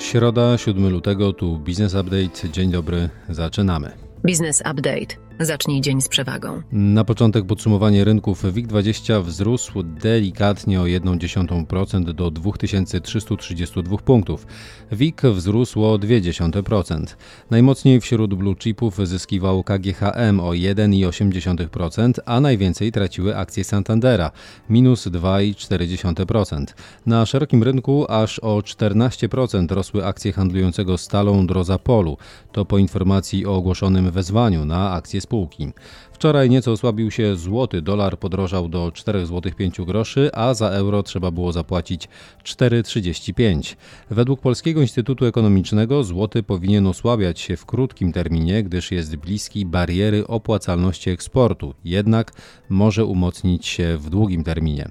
Środa, 7 lutego, tu Business Update. Dzień dobry, zaczynamy. Business Update. Zacznij dzień z przewagą. Na początek podsumowanie rynków WIG20 wzrósł delikatnie o 1,1% do 2332 punktów. WIG wzrósł o 0,2%. Najmocniej wśród blue chipów zyskiwał KGHM o 1,8%, a najwięcej traciły akcje Santandera minus 2,4%. Na szerokim rynku aż o 14% rosły akcje handlującego stalą Drozapolu. To po informacji o ogłoszonym wezwaniu na akcje spółki. Wczoraj nieco osłabił się złoty, dolar podrożał do 4,05 zł groszy, a za euro trzeba było zapłacić 4,35. Według Polskiego Instytutu Ekonomicznego złoty powinien osłabiać się w krótkim terminie, gdyż jest bliski bariery opłacalności eksportu, jednak może umocnić się w długim terminie.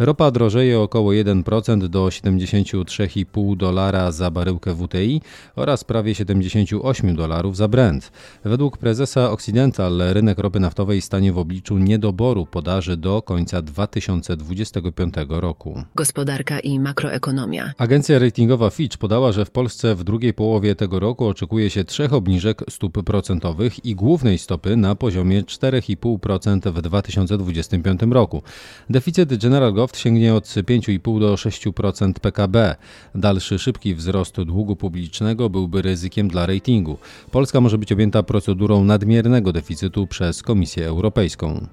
Ropa drożeje około 1% do 73,5 dolara za baryłkę WTI oraz prawie 78 dolarów za Brent. Według prezesa Occidental rynek ropy naftowej stanie w obliczu niedoboru podaży do końca 2025 roku. Gospodarka i makroekonomia. Agencja ratingowa Fitch podała, że w Polsce w drugiej połowie tego roku oczekuje się trzech obniżek stóp procentowych i głównej stopy na poziomie 4,5% w 2025 roku. Deficyt General Gov sięgnie od 5,5 do 6% PKB. Dalszy szybki wzrost długu publicznego byłby ryzykiem dla ratingu. Polska może być objęta procedurą nadmiernego deficytu przez Komisję Europejską.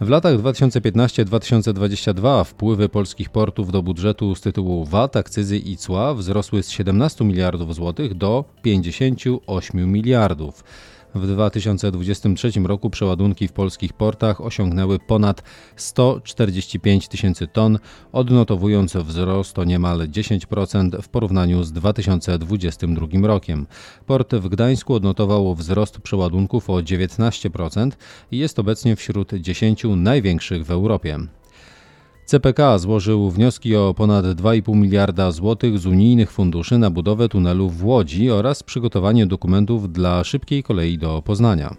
W latach 2015-2022 wpływy polskich portów do budżetu z tytułu VAT, akcyzy i cła wzrosły z 17 miliardów złotych do 58 miliardów. W 2023 roku przeładunki w polskich portach osiągnęły ponad 145 tysięcy ton, odnotowując wzrost o niemal 10% w porównaniu z 2022 rokiem. Port w Gdańsku odnotował wzrost przeładunków o 19% i jest obecnie wśród 10 największych w Europie. CPK złożył wnioski o ponad 2,5 miliarda złotych z unijnych funduszy na budowę tunelu w Łodzi oraz przygotowanie dokumentów dla szybkiej kolei do Poznania.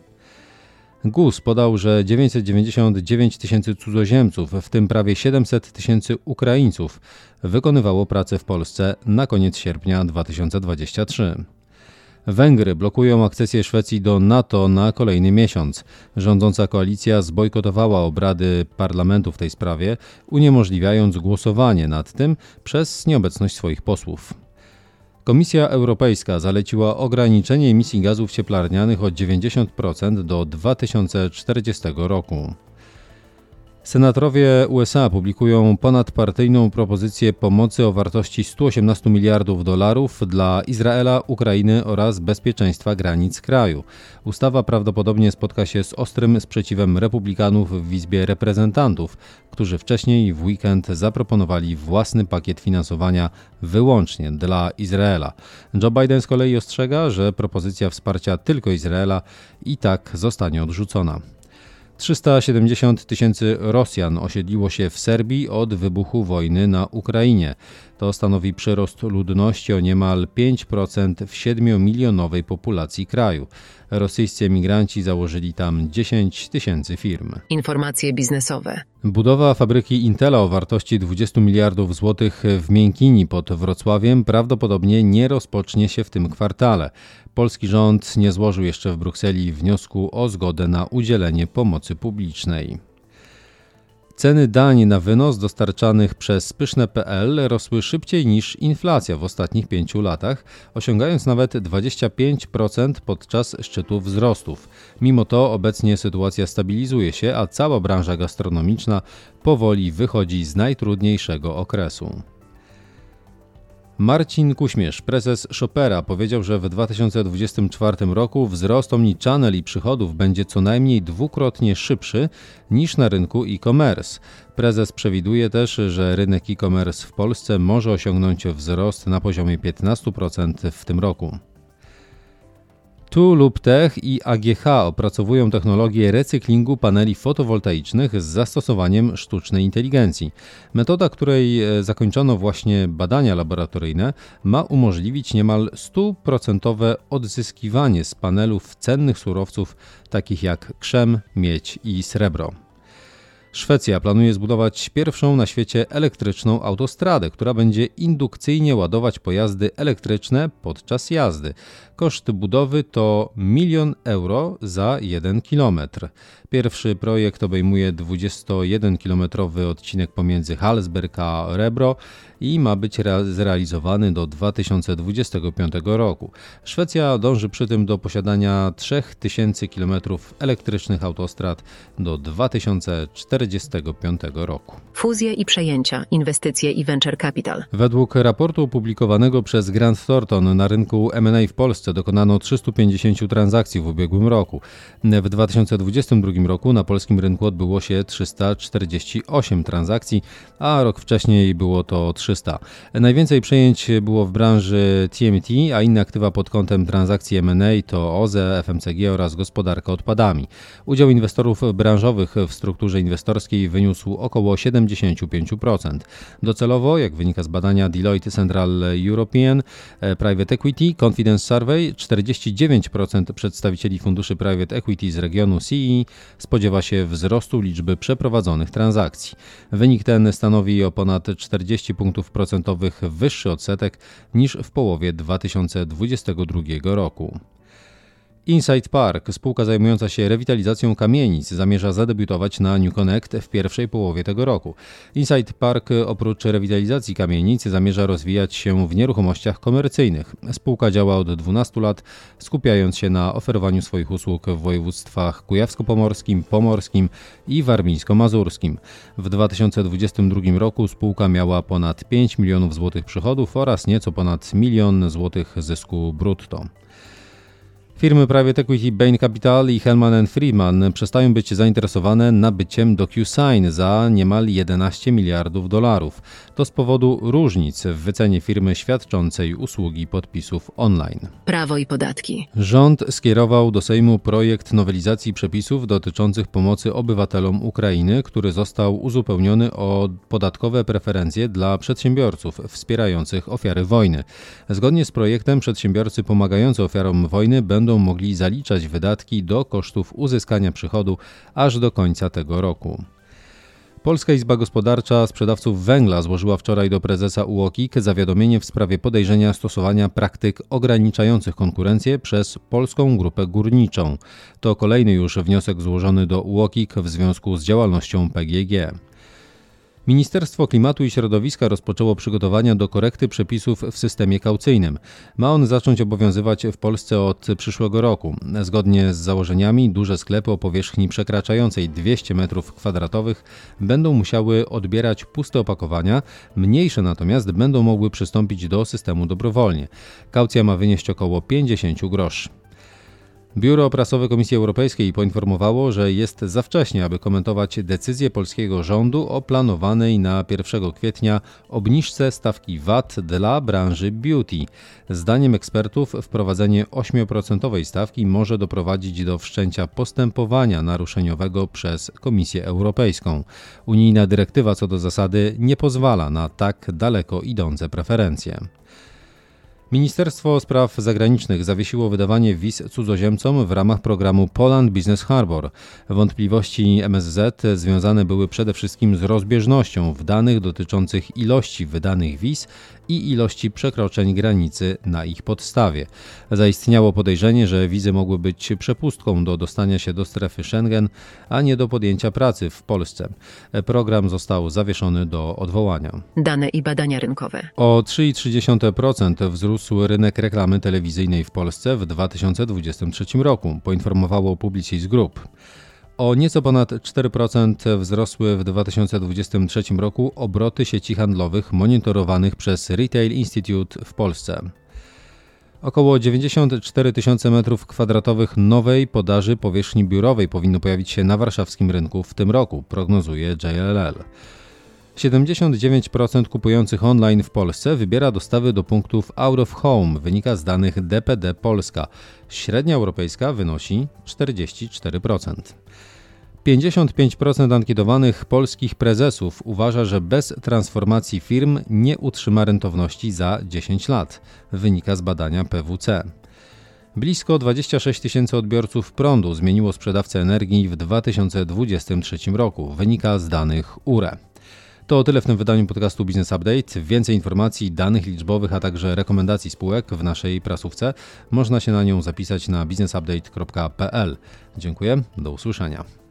GUS podał, że 999 tysięcy cudzoziemców, w tym prawie 700 tysięcy Ukraińców, wykonywało pracę w Polsce na koniec sierpnia 2023. Węgry blokują akcesję Szwecji do NATO na kolejny miesiąc. Rządząca koalicja zbojkotowała obrady parlamentu w tej sprawie, uniemożliwiając głosowanie nad tym przez nieobecność swoich posłów. Komisja Europejska zaleciła ograniczenie emisji gazów cieplarnianych o 90% do 2040 roku. Senatorowie USA publikują ponadpartyjną propozycję pomocy o wartości 118 miliardów dolarów dla Izraela, Ukrainy oraz bezpieczeństwa granic kraju. Ustawa prawdopodobnie spotka się z ostrym sprzeciwem republikanów w Izbie Reprezentantów, którzy wcześniej w weekend zaproponowali własny pakiet finansowania wyłącznie dla Izraela. Joe Biden z kolei ostrzega, że propozycja wsparcia tylko Izraela i tak zostanie odrzucona. 370 tysięcy Rosjan osiedliło się w Serbii od wybuchu wojny na Ukrainie. To stanowi przyrost ludności o niemal 5% w 7-milionowej populacji kraju. Rosyjscy emigranci założyli tam 10 tysięcy firm. Informacje biznesowe. Budowa fabryki Intela o wartości 20 miliardów złotych w Miękini pod Wrocławiem prawdopodobnie nie rozpocznie się w tym kwartale. Polski rząd nie złożył jeszcze w Brukseli wniosku o zgodę na udzielenie pomocy publicznej. Ceny dań na wynos dostarczanych przez pyszne.pl rosły szybciej niż inflacja w ostatnich pięciu latach, osiągając nawet 25% podczas szczytu wzrostów. Mimo to obecnie sytuacja stabilizuje się, a cała branża gastronomiczna powoli wychodzi z najtrudniejszego okresu. Marcin Kuśmierz, prezes Shopera, powiedział, że w 2024 roku wzrost omnichannel i przychodów będzie co najmniej dwukrotnie szybszy niż na rynku e-commerce. Prezes przewiduje też, że rynek e-commerce w Polsce może osiągnąć wzrost na poziomie 15% w tym roku. Tu lub Tech i AGH opracowują technologię recyklingu paneli fotowoltaicznych z zastosowaniem sztucznej inteligencji. Metoda, której e, zakończono właśnie badania laboratoryjne, ma umożliwić niemal 100% odzyskiwanie z panelów cennych surowców takich jak krzem, miedź i srebro. Szwecja planuje zbudować pierwszą na świecie elektryczną autostradę, która będzie indukcyjnie ładować pojazdy elektryczne podczas jazdy. Koszt budowy to milion euro za jeden kilometr. Pierwszy projekt obejmuje 21-kilometrowy odcinek pomiędzy Hallsberg a Rebro i ma być zrealizowany do 2025 roku. Szwecja dąży przy tym do posiadania 3000 km elektrycznych autostrad do 2045 roku. Fuzje i przejęcia, inwestycje i venture capital. Według raportu opublikowanego przez Grant Thornton na rynku M&A w Polsce dokonano 350 transakcji w ubiegłym roku. W 2022 roku na polskim rynku odbyło się 348 transakcji, a rok wcześniej było to 300. Najwięcej przejęć było w branży TMT, a inne aktywa pod kątem transakcji M&A to OZE, FMCG oraz gospodarka odpadami. Udział inwestorów branżowych w strukturze inwestorskiej wyniósł około 75%. Docelowo, jak wynika z badania Deloitte Central European e, Private Equity Confidence Survey, 49% przedstawicieli funduszy private equity z regionu CE spodziewa się wzrostu liczby przeprowadzonych transakcji. Wynik ten stanowi o ponad 40 punktów procentowych wyższy odsetek niż w połowie 2022 roku. Inside Park, spółka zajmująca się rewitalizacją kamienic, zamierza zadebiutować na New Connect w pierwszej połowie tego roku. Inside Park oprócz rewitalizacji kamienic zamierza rozwijać się w nieruchomościach komercyjnych. Spółka działa od 12 lat, skupiając się na oferowaniu swoich usług w województwach kujawsko-pomorskim, pomorskim i warmińsko-mazurskim. W 2022 roku spółka miała ponad 5 milionów złotych przychodów oraz nieco ponad milion złotych zysku brutto. Firmy private equity Bain Capital i Hellman Friedman przestają być zainteresowane nabyciem DocuSign za niemal 11 miliardów dolarów. To z powodu różnic w wycenie firmy świadczącej usługi podpisów online. Prawo i podatki. Rząd skierował do Sejmu projekt nowelizacji przepisów dotyczących pomocy obywatelom Ukrainy, który został uzupełniony o podatkowe preferencje dla przedsiębiorców wspierających ofiary wojny. Zgodnie z projektem przedsiębiorcy pomagający ofiarom wojny będą będą mogli zaliczać wydatki do kosztów uzyskania przychodu aż do końca tego roku. Polska Izba Gospodarcza Sprzedawców Węgla złożyła wczoraj do prezesa UOKiK zawiadomienie w sprawie podejrzenia stosowania praktyk ograniczających konkurencję przez Polską Grupę Górniczą. To kolejny już wniosek złożony do UOKiK w związku z działalnością PGG. Ministerstwo Klimatu i Środowiska rozpoczęło przygotowania do korekty przepisów w systemie kaucyjnym. Ma on zacząć obowiązywać w Polsce od przyszłego roku. Zgodnie z założeniami duże sklepy o powierzchni przekraczającej 200 m2 będą musiały odbierać puste opakowania, mniejsze natomiast będą mogły przystąpić do systemu dobrowolnie. Kaucja ma wynieść około 50 groszy. Biuro Prasowe Komisji Europejskiej poinformowało, że jest za wcześnie, aby komentować decyzję polskiego rządu o planowanej na 1 kwietnia obniżce stawki VAT dla branży beauty. Zdaniem ekspertów wprowadzenie 8% stawki może doprowadzić do wszczęcia postępowania naruszeniowego przez Komisję Europejską. Unijna dyrektywa co do zasady nie pozwala na tak daleko idące preferencje. Ministerstwo Spraw Zagranicznych zawiesiło wydawanie wiz cudzoziemcom w ramach programu Poland Business Harbor. Wątpliwości MSZ związane były przede wszystkim z rozbieżnością w danych dotyczących ilości wydanych wiz i ilości przekroczeń granicy na ich podstawie. Zaistniało podejrzenie, że wizy mogły być przepustką do dostania się do strefy Schengen, a nie do podjęcia pracy w Polsce. Program został zawieszony do odwołania. Dane i badania rynkowe. O 3,3% wzrósł rynek reklamy telewizyjnej w Polsce w 2023 roku, poinformowało Publicis Group. O nieco ponad 4% wzrosły w 2023 roku obroty sieci handlowych monitorowanych przez Retail Institute w Polsce. Około 94 tysiące metrów kwadratowych nowej podaży powierzchni biurowej powinno pojawić się na warszawskim rynku w tym roku, prognozuje JLL. 79% kupujących online w Polsce wybiera dostawy do punktów out of home, wynika z danych DPD Polska. Średnia europejska wynosi 44%. 55% ankietowanych polskich prezesów uważa, że bez transformacji firm nie utrzyma rentowności za 10 lat, wynika z badania PWC. Blisko 26 tysięcy odbiorców prądu zmieniło sprzedawcę energii w 2023 roku, wynika z danych URE. To tyle w tym wydaniu podcastu Business Update. Więcej informacji, danych liczbowych, a także rekomendacji spółek w naszej prasówce. Można się na nią zapisać na businessupdate.pl. Dziękuję, do usłyszenia.